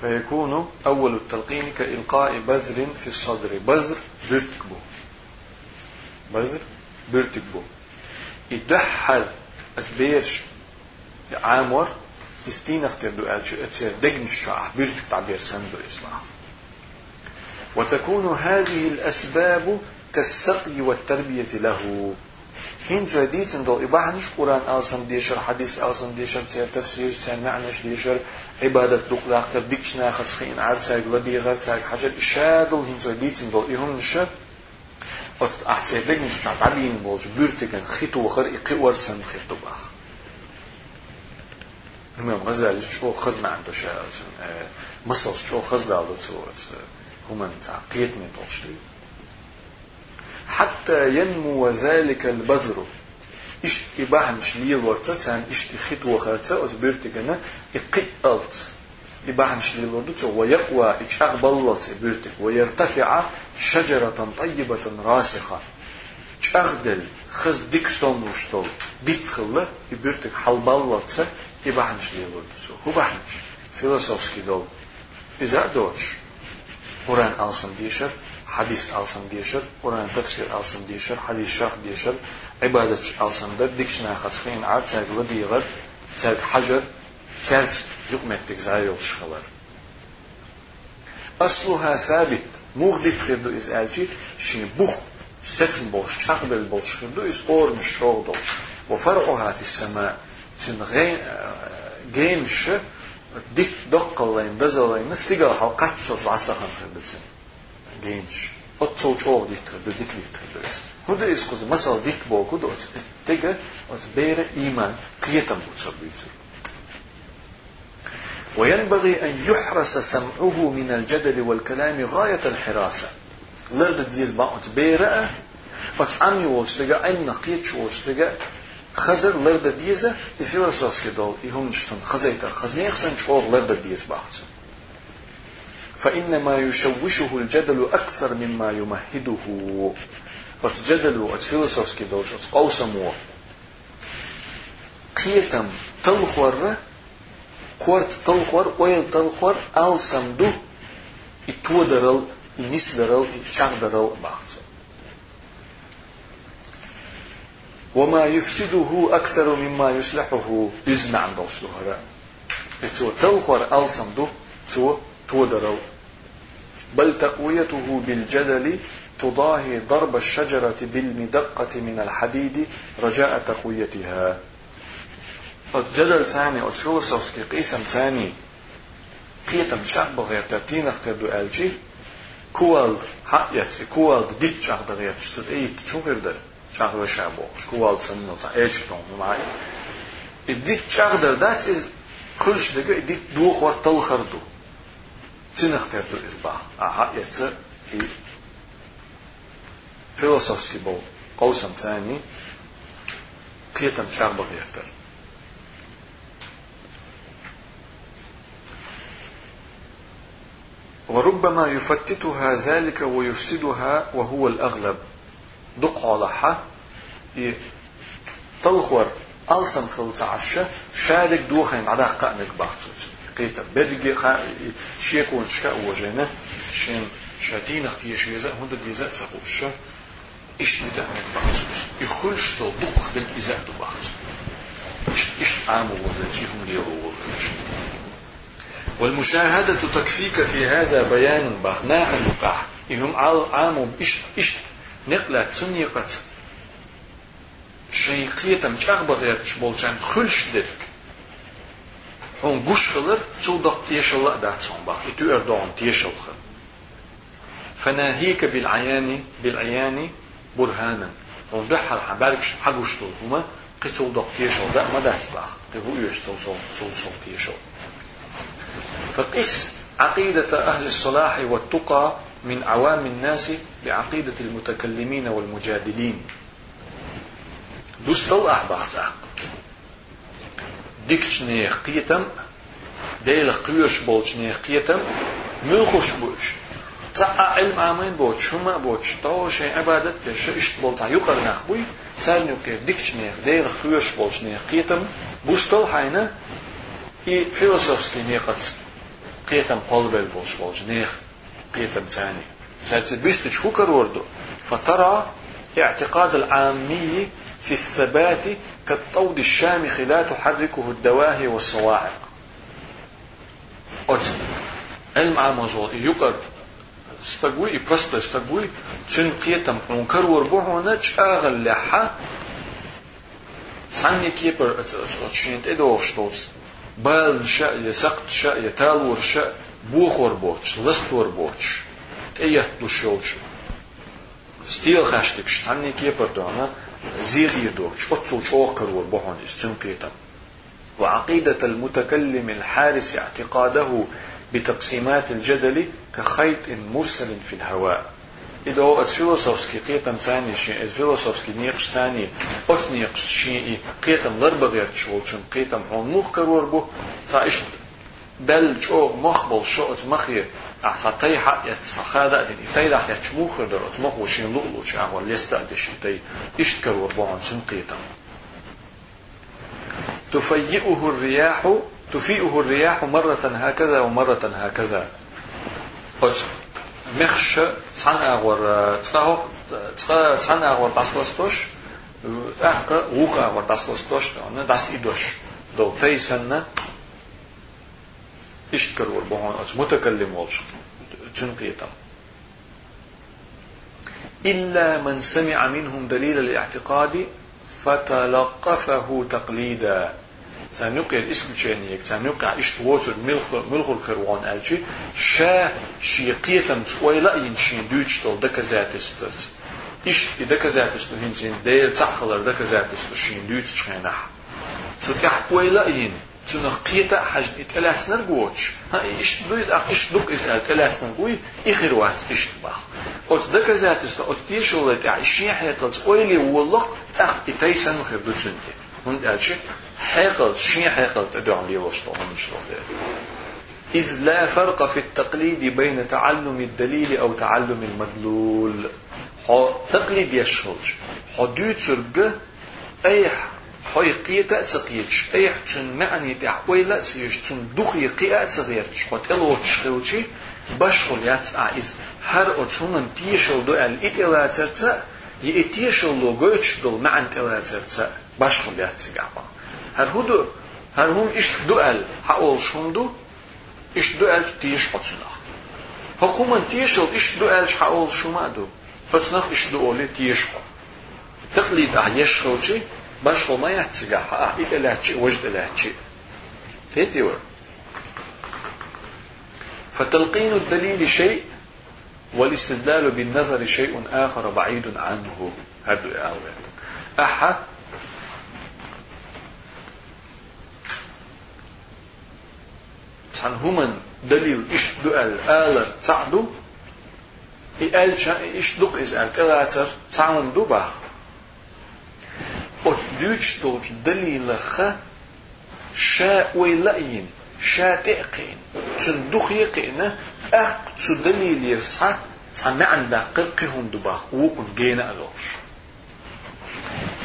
فيكون أول التلقين كإلقاء بذر في الصدر. بذر بيرتكبو بذر بيرتكبو يدحل أتبيرش عامور. استين اختر دو الشعب بيرتك تعبير سندو إسمع وتكون هذه الأسباب كالسقي والتربية له. هين ديتن دو إباحنش قرآن ألسن ديشر حديث ألسن ديشر تسير تفسير تسير معنش ديشر عبادة دقلاق تر ديكش ناخد خين عرتاك ودي غرتاك حاجة إشادل هين ديتن دو إهم نشا أت أحتاج دقنش تعب عبين بولج بيرتكن خيتو وخر إقوار سن خيتو باخ همم غزالي شو خز ما عنده شيء مصر شو خز دالو تو هم تعقيد من طولشتي حتى ينمو ذلك البذر إش إباحن شليل ورتا تان إش تخيط وخرتا أتبرت جنا إقيت إباحن شلي لردو ويقوى إجاغ بلط بيرتك ويرتفع شجرة طيبة راسخة چاغدل خز ديكستون وشتول ديتخل يبيرتك حل بلط إباحن شلي لردو هو بحنش فيلسوفسكي دول إذا دوش قرآن ألسن hadis alsın deyişir, Quran təfsir alsın deyişir, hadis şərh deyişir, ibadət alsın da dikşnaxa çıxın, ar çəqli deyir, çəq hacır, kərç hükmetdik zahir yol çıxılır. Asluha sabit, muğlit xirdu iz əlçi, şini buğ, setin bolş, çəqbel bolş xirdu iz ormuş şoğ dolş. Və fərquha fissəmə, tün geymişi, dik dokkallayın, dazalayın, stigal halqat çoz astaxan xirdu üçün. viņš odsauč ovdje treba, dik vi treba jest. Huda je skozi masal dik Bog, huda od tega, od bere iman, krijetam bud sabiti. وينبغي أن يحرس سمعه من الجدل والكلام غاية الحراسة لرد ديز باعت بيرأة وات عمي وشتغى عين نقيت وشتغى خزر لرد ديزة في رسوس كدول يهم نشتن خزيتا خزني خسن لرد ديز باعتسن فإنما يشوشه الجدل أكثر مما يمهده وتجدل أتفيلسوس كدول أتقوسمو قيتم تلخور كورت تلخور ويل تلخور أل سمدو اتودرل نسدرل شغدرل باخت وما يفسده أكثر مما يصلحه يزمع عن دوشلوها اتو تلخور أل سمدو تو تودرل بل تقويته بالجدل تضاهي ضرب الشجرة بالمدقة من الحديد رجاء تقويتها. جدل ثاني أو فيلسوفسكي قسم ثاني قيتم شاق بغير تبتين اختر دو الجي كوالد حق يتسي كوالد ديت شاق دغير تشتد اي تشو غير در شاق وشابو كوالد سنو تا إيش تون معي الديت شاق در دات از كلش دغه ديت دوخ ور تل خردو تين اختر دو ارباح أها يتسي فيلسوفسكي بو قوسم ثاني قيتم شاق بغير تر وربما يفتتها ذلك ويفسدها وهو الأغلب دق على تلخور ألسن خلط عشة شادك دوخين على قانك باختوت قيتا بدقي شيكون شكا وجينا شين شاتين أختي شيزا هند ديزا سقوش إيش نتعنك باختوت يخلش تو دق بالإزاء دو باختوت إيش إيش عامو ولا جيهم ليرو والمشاهدة تكفيك في هذا بيان بخناخ النقاح إهم عام إش إش نقلة سنيقة شيقية مش أغبغ شبولشان خلش دفك هون قش خلر تصدق تيشل دات صنبا إتو أردون تيشل خل فناهيك بالعيان بالعيان برهانا هون دحل حبارك حقوش هما قتل دق تيشل دا ما دات باخ قهو يشتل صل تيشل فقس عقيدة أهل الصلاح والتقى من عوام الناس بعقيدة المتكلمين والمجادلين دوستل أحباتا ديكش dictionnaire klietem, delig kleursbootje neer klietem, mulgosbootje. تسعى علم عامين بوت شما بوت شطو شي عبادت شي اشت بولت يقر نخبوي تسال نوكي ديكش نيخ دير خيوش بولش نيخ قيتم بوستل حينا اي فيلسوفسكي نيقت قيتم قلبل بولش بولش نيخ قيتم ثاني سالت بيست شكوكر وردو فترى اعتقاد العامي في الثبات كالطود الشامخ لا تحركه الدواهي والصواعق. قلت علم عام وزول يقر. استقوي يبرست استقوي. تن قيتم منكر وربوح ونج أغل لحا. ثاني كيبر تشينت ادوش توست بال شأ سقط شأ تالور شأ بوخور بوتش لستور بوتش ايت دوشوش ستيل خاشتك. شتاني كيبر دونا. زيد يدوش اتو شوق كرور بوهون استن بيتا وعقيدة المتكلم الحارس اعتقاده بتقسيمات الجدل كخيط مرسل في الهواء. إذا هو فيلسوفسكي قيتم ثاني شيء الفيلسوفسكي نيقش ثاني أت نيقش شيء قيتم ضربة غير شغل شن قيتم هون موخ كرور بو فايش دل جو مخبل شو مخي يتسخادة دين إتاي دح يتشموخ در أتمخ وشين لؤلو شاه وليستا دش إتاي إشتكر وربعان سنقيتا تفيئه الرياح تفيئه الرياح مرة هكذا ومرة هكذا مخش تسعن أغور تسعه تسعن أغور تسلستوش أحق ووك أغور تسلستوش أنا داس إدوش دو تيسن إشتكر وربعان متكلم والش تنقيتا إلا من سمع منهم دليل الاعتقاد فتلقفه تقليدا. سنوقع الاسم تشانيك سنوقع إشت ووتر ملخ ملخ الكروان ألشي. شا شيقية تقويلا ينشين دوتشتل دكا ذاتستت إشت دكا ذاتست هنزين ديل تحخلر دكا ذاتست شين دوتشتشينح تلقح قويلا ين تنقيتا حاج اتلات نرجوش ها إيش دويد أخ إيش دوك إسأل اتلات نرجوي إخر وقت إيش بخ أوت دك ذات است تيش ولا تاع الشيء حيقل أويلي والله أخ إتيسن خير دوتشنتي هون شيء حيقل شيء حيقل تدعو لي وشتو من شتو إذ لا فرق في التقليد بين تعلم الدليل أو تعلم المدلول۔ تقليد يشهج حدود سرق أي حي قيتا تسقيتش أي حتن معني تاع ويلا تسيش تن دخي قيا تسغيرتش حتلو تشخوشي بشخل يات عايز هر أتونن تيشل دو ال إتلا ترتا يتيشل لو جوتش دول معن تلا ترتا بشخل يات سيقعبا هر هدو هر هم إش دو ال حقول شندو إش دو ال تيش حتنخ حكومة تيشل إش دو ال حقول شمادو حتنخ إش دو أولي تيش تقليد أعيش خوشي باش ما يحتسقع حقا إيك لاتشي وجد لاتشي تيتيور فتلقين الدليل شيء والاستدلال بالنظر شيء آخر بعيد عنه. هذا الآيات أحد هما دليل إيش دؤل آلة تعدو إيش دق إز آل تلاتر تعمل دوباخ دوش دليل خ شاء ويلأين شاء تأقين تندخ يقين أه تدليل يرسع سمعن دقيقهم دباخ وقن جينا ألوش.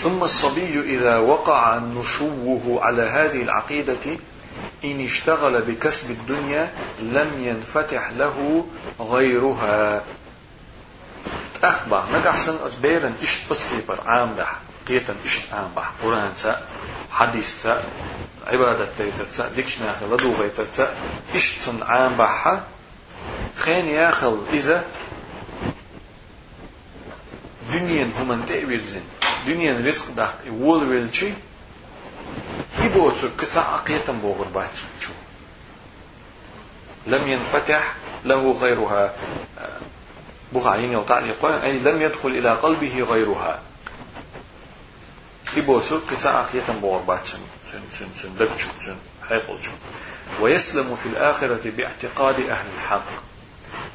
ثم الصبي إذا وقع نشوه على هذه العقيدة إن اشتغل بكسب الدنيا لم ينفتح له غيرها. أخبر نجحسن أجبيرا إش بسكيبر عام ده. إش عام بح قرآن تا حديث تا عبادة تا ديكش ناخل لدو غيتر تا إش تن عام بحا خين ياخل إذا دنيا همان تأويرزن دنيا رزق ده يول ويلشي يبوتو كتا عقيتا بوغر باتشو لم ينفتح له غيرها بغعين وتعليقا أي لم يدخل إلى قلبه غيرها. سن سن سن لبشو سن حيقلشو ويسلم في الآخرة باعتقاد أهل الحق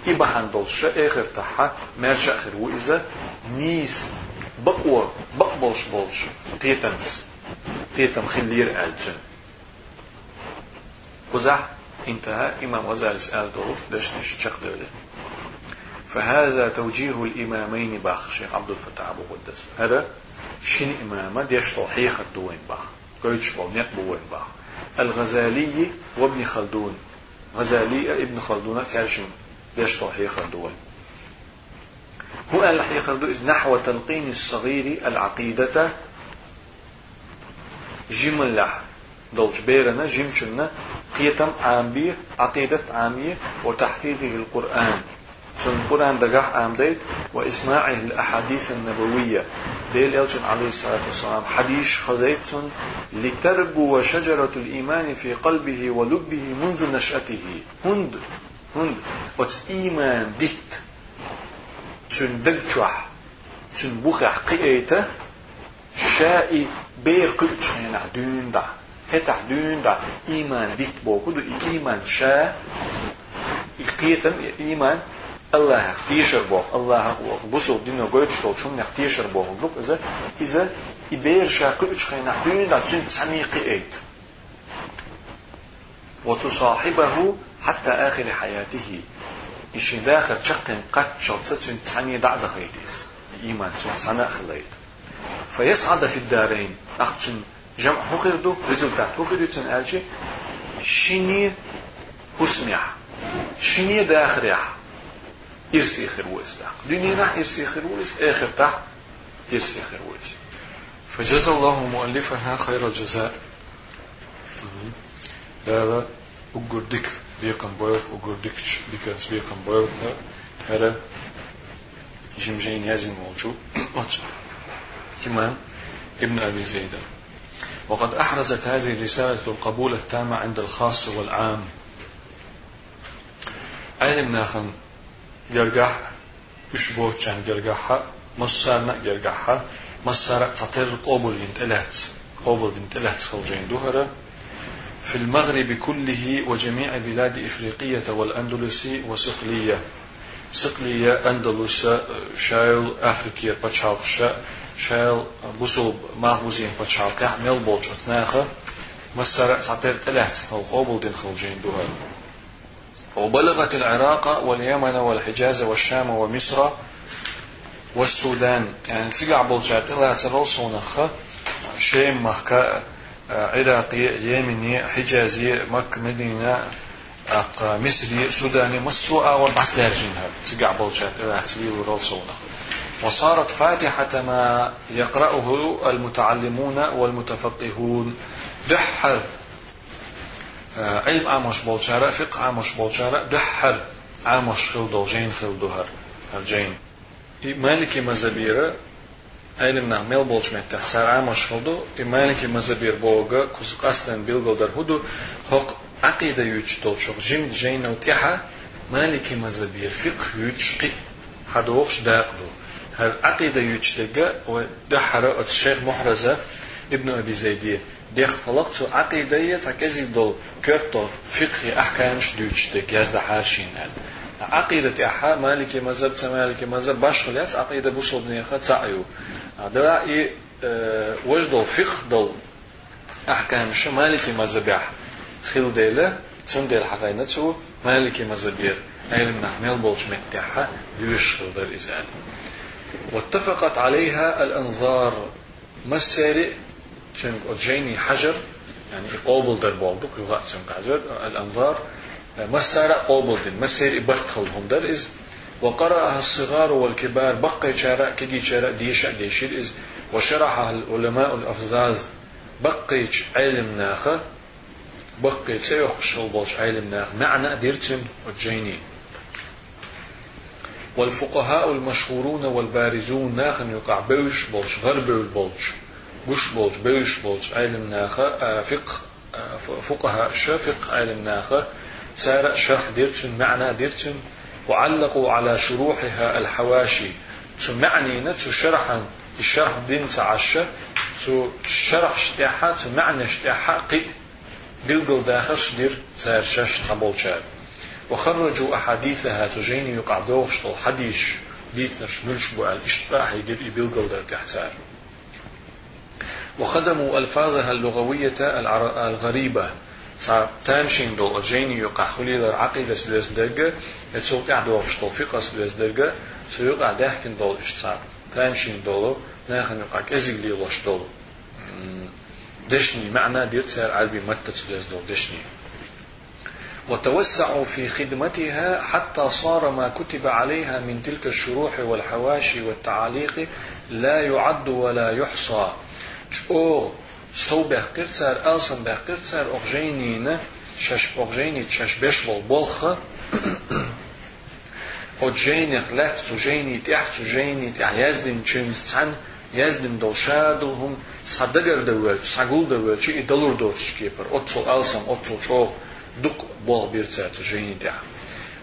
إبحان دولش آخر تحا ماشا آخر وإذا نيس بقوة بقبلش بولش قيتنس قيتم خلير ألجن وزح انتهى إمام غزالي سأل دولف دش نشي دولة فهذا توجيه الإمامين باخ شيخ عبد الفتاح أبو قدس. هذا شن إمامة ديش توحيخ الدوين باخ قيتش بونيك بوين باخ. الغزالي وابن خلدون. غزالي ابن خلدون تعرشين ديش توحيخ الدوين. هو الحقيقة إذ نحو تلقين الصغير العقيدة جملة دولش بيرنا جمشنا قيتم عامية عقيدة عامية وتحفيظه القرآن. سن القرآن دقاح عام ديت وإسماعه الأحاديث النبوية. ديل يلجن عليه الصلاة والسلام. حديث خزيت لتربو شجرة الإيمان في قلبه ولبه منذ نشأته. هند هند. وتس إيمان ديت. سن دقشوح سن بوخح قيئته شائي بير قلتش هنا دون دا هتح دون دا إيمان ديت بو كدو إيمان شا. إقيتم إيمان الله اختيشر بو الله بوسو دينو قلتش تو شون اختيشر بو بلوك إذا إذا إبير شا قلتش هنا دون دا تون تسمي قيئت وتصاحبه حتى آخر حياته إشي داخل شقن قد شرطة تعني دعد خيديس إيمان تنسانا خليت فيسعد في الدارين أختن جمع حقردو ريزولتات حقردو تن ألشي شيني أسمع شيني داخل دنيا نح إرسي خرويس آخر تح إرسي خرويس فجزا الله مؤلفها خير الجزاء. دابا أقردك بيقن بويف أقردك بكاس بيقن بويف هذا جمجين يزن موجود إمام ابن أبي زيد. وقد أحرزت هذه الرسالة القبول التام عند الخاص والعام. أين ناخن جرجح يشبه كان جرجحها مصارنا جرجحها مصار تطير قبول انتلات قبول انتلات خلجين دهرة في المغرب كله وجميع بلاد إفريقية والأندلس وسقلية سقلية أندلس شايل أفريقيا بتشالق شايل بوسوب ماهوزين بتشالق ميل بولج أتناخة مسر تعطير تلات أو دين خلجين دوها وبلغت العراق واليمن والحجاز والشام ومصر والسودان. يعني تيجي بولجات إلا ترول صونخة شيم مخكا عراقي يمني حجازي مك مدينة أق مصري سوداني مسوء بس دارجينها تقع بولشات تبي ورول وصارت فاتحة ما يقرأه المتعلمون والمتفقهون. دحر علم عامش بولشارة فقه عامش بولشارة دحر عامش خل دوجين خل دهر هرجين مالكي مزبيرة علم نعمل بولش متى سار عامش خلدو مالكي مزبير بوغا كوزق أصلا بيلغو هدو حق عقيدة يوش شوق جيم جين أو تيحا مالكي مزبير فقه يوش قي حدوخش داقدو هل عقيدة يوش دقا ودحر الشيخ محرزة ابن أبي زيدية ديخ خلقت عقيدة تكزي دول كرتو فقه أحكامش دوش دق يزد حاشين عقيدة أحا مالكي مذهب مالكي مذهب باش خليات عقيدة بوصل بنيخة تعيو دراعي أه وجدو فقه دول أحكام مالكي مذهب أحا خيل ديلا تون ديل حقينا تو مالكي مزبير علم نحمل بولش متاحة يوش در إزال واتفقت عليها الأنظار مساري تنك أجيني حجر يعني قابل در بالدك يغا تنك حجر الأنظار مسارة قابل دين مساري برتخلهم در إز وقرأها الصغار والكبار بقي شارع كدي شارع ديشا ديشير إز وشرحها العلماء الأفزاز بقي علم ناخة بقي سيوح شغل بولش عالم ناخ معنى ديرتن وجيني والفقهاء المشهورون والبارزون ناخن يقع بوش بولش غرب بولش. بوش بولش بوش بولش عالم ناخ آه، فقه آه، فقهاء شافق عالم ناخ سار شرح ديرتن معنى ديرتن وعلقوا على شروحها الحواشي. تو معني نتو شرحا الشرح دين تعشى تو شرح شتاحة تو معنى شتاحة قي بيلقل داخل شدير سار شاش شاد وخرجوا أحاديثها تجيني يقع دوغش الحديث ليتنش نلش بو الاشتباح بيلقل در تحتار وخدموا ألفاظها اللغوية الغريبة. تامشين دول أجيني يقع خلي در عقيدة سلس درجة يتسوق يعدوغش دول فقه سلس درجة سيقع داحكن دول اشتار تامشين دولو ناخن يقع كزيق ليلوش دولو دشني معنى دير سير عربي متى دول دشني وتوسعوا في خدمتها حتى صار ما كتب عليها من تلك الشروح والحواشي والتعاليق لا يعد ولا يحصى أو سو بخكرتسار ألسن بخكرتسار أغجينينا شش أغجيني شش بشبل بولخة أجيني خلات تجيني تحت تجيني تحت يزدن تشمس يزدن دوشادلهم صدقر دول ساقول دول شيء دلور دوتش كيبر أطفل ألسم أطفل شوق دق بوغ بيرتات جيني دع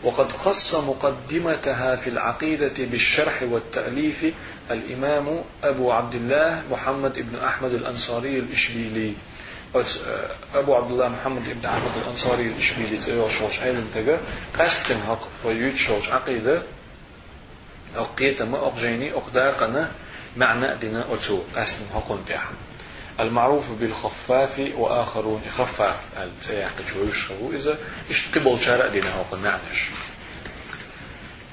وقد قص مقدمتها في العقيدة بالشرح والتأليف الإمام أبو عبد الله محمد بن أحمد الأنصاري الإشبيلي. أبو عبد الله محمد بن أحمد الأنصاري الإشبيلي تيو شوش علم تجا قستن حق ويوت شوش عقيدة أقيت ما أقجيني أقداقنا معنى دينا أتو قسم حقن تاع المعروف بالخفاف وآخرون خفاف التياح تجويش خبو إذا اشتقبل شارع دينها وقنعنش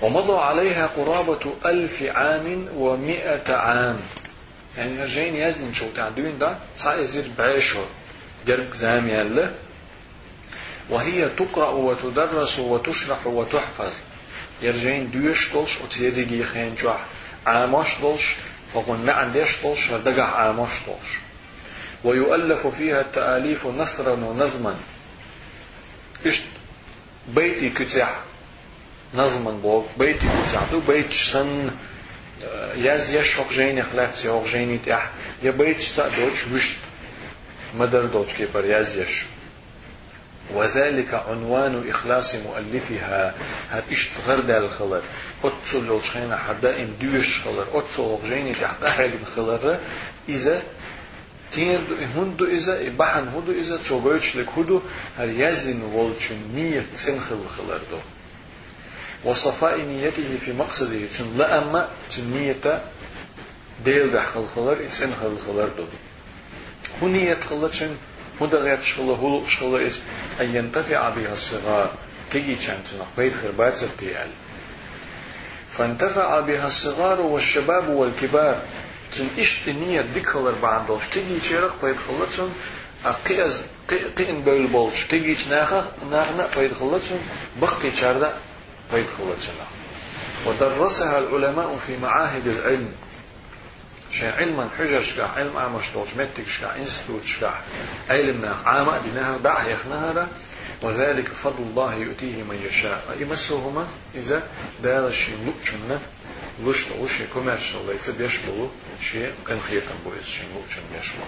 ومضى عليها قرابة ألف عام ومئة عام. يعني رجين يزن شو تعدوين ده تعزير بعيشو جرق زامي الله وهي تقرأ وتدرس وتشرح وتحفظ. يرجين دوش طلش وتيدي خين جوح عامش طلش وقلنا عنديش طلش ودقح عامش طلش ويؤلف فيها التآليف نثرا ونظما. إشت بيتي كتاح. نظما بوك بيتي كتاح دو بيت سن ياز يشوق جيني خلات يوق جيني تاح يا بيت سا دوش وشت مدر دوش كيبر ياز يش وذلك عنوان إخلاص مؤلفها هر إشت غرد الخلر أتصل لوشخينا حدا إن دوش خلر أتصل جيني تحت أحد الخلر إذا تين هندو إذا بحن هندو إذا تشوبوش لك هدو هر يزن والشن نية تنخل خلر دو وصفاء نيته في مقصده. تن لا أما تنية ديل بحخل خلر إتسن خل خلر دو هو نية خلر هدا غير شغله هو شغله إس أن ينتفع بها الصغار كي تشانتنا بيت خربات ستيال فانتفع بها الصغار والشباب والكبار تن إشت نية ديكولر بعندوش تيجي تشيرق بيت خلتهم أقيز قين بول بولش تيجي ناخ ناخنا بيت خلتهم بقي تشاردا بيت خلتهم ودرسها العلماء في معاهد العلم. شيء علما حجر شكا علم عامش دوش متك شكا انستوت شكا علمنا عامة دينها دع يخنهر وذلك فضل الله يؤتيه من يشاء. يمسهما إذا دار الشيء لؤشن لشت وشي كوميرشال ليس بيشبلو شيء قن خيطن بويس شيء لؤشن بيشبلو.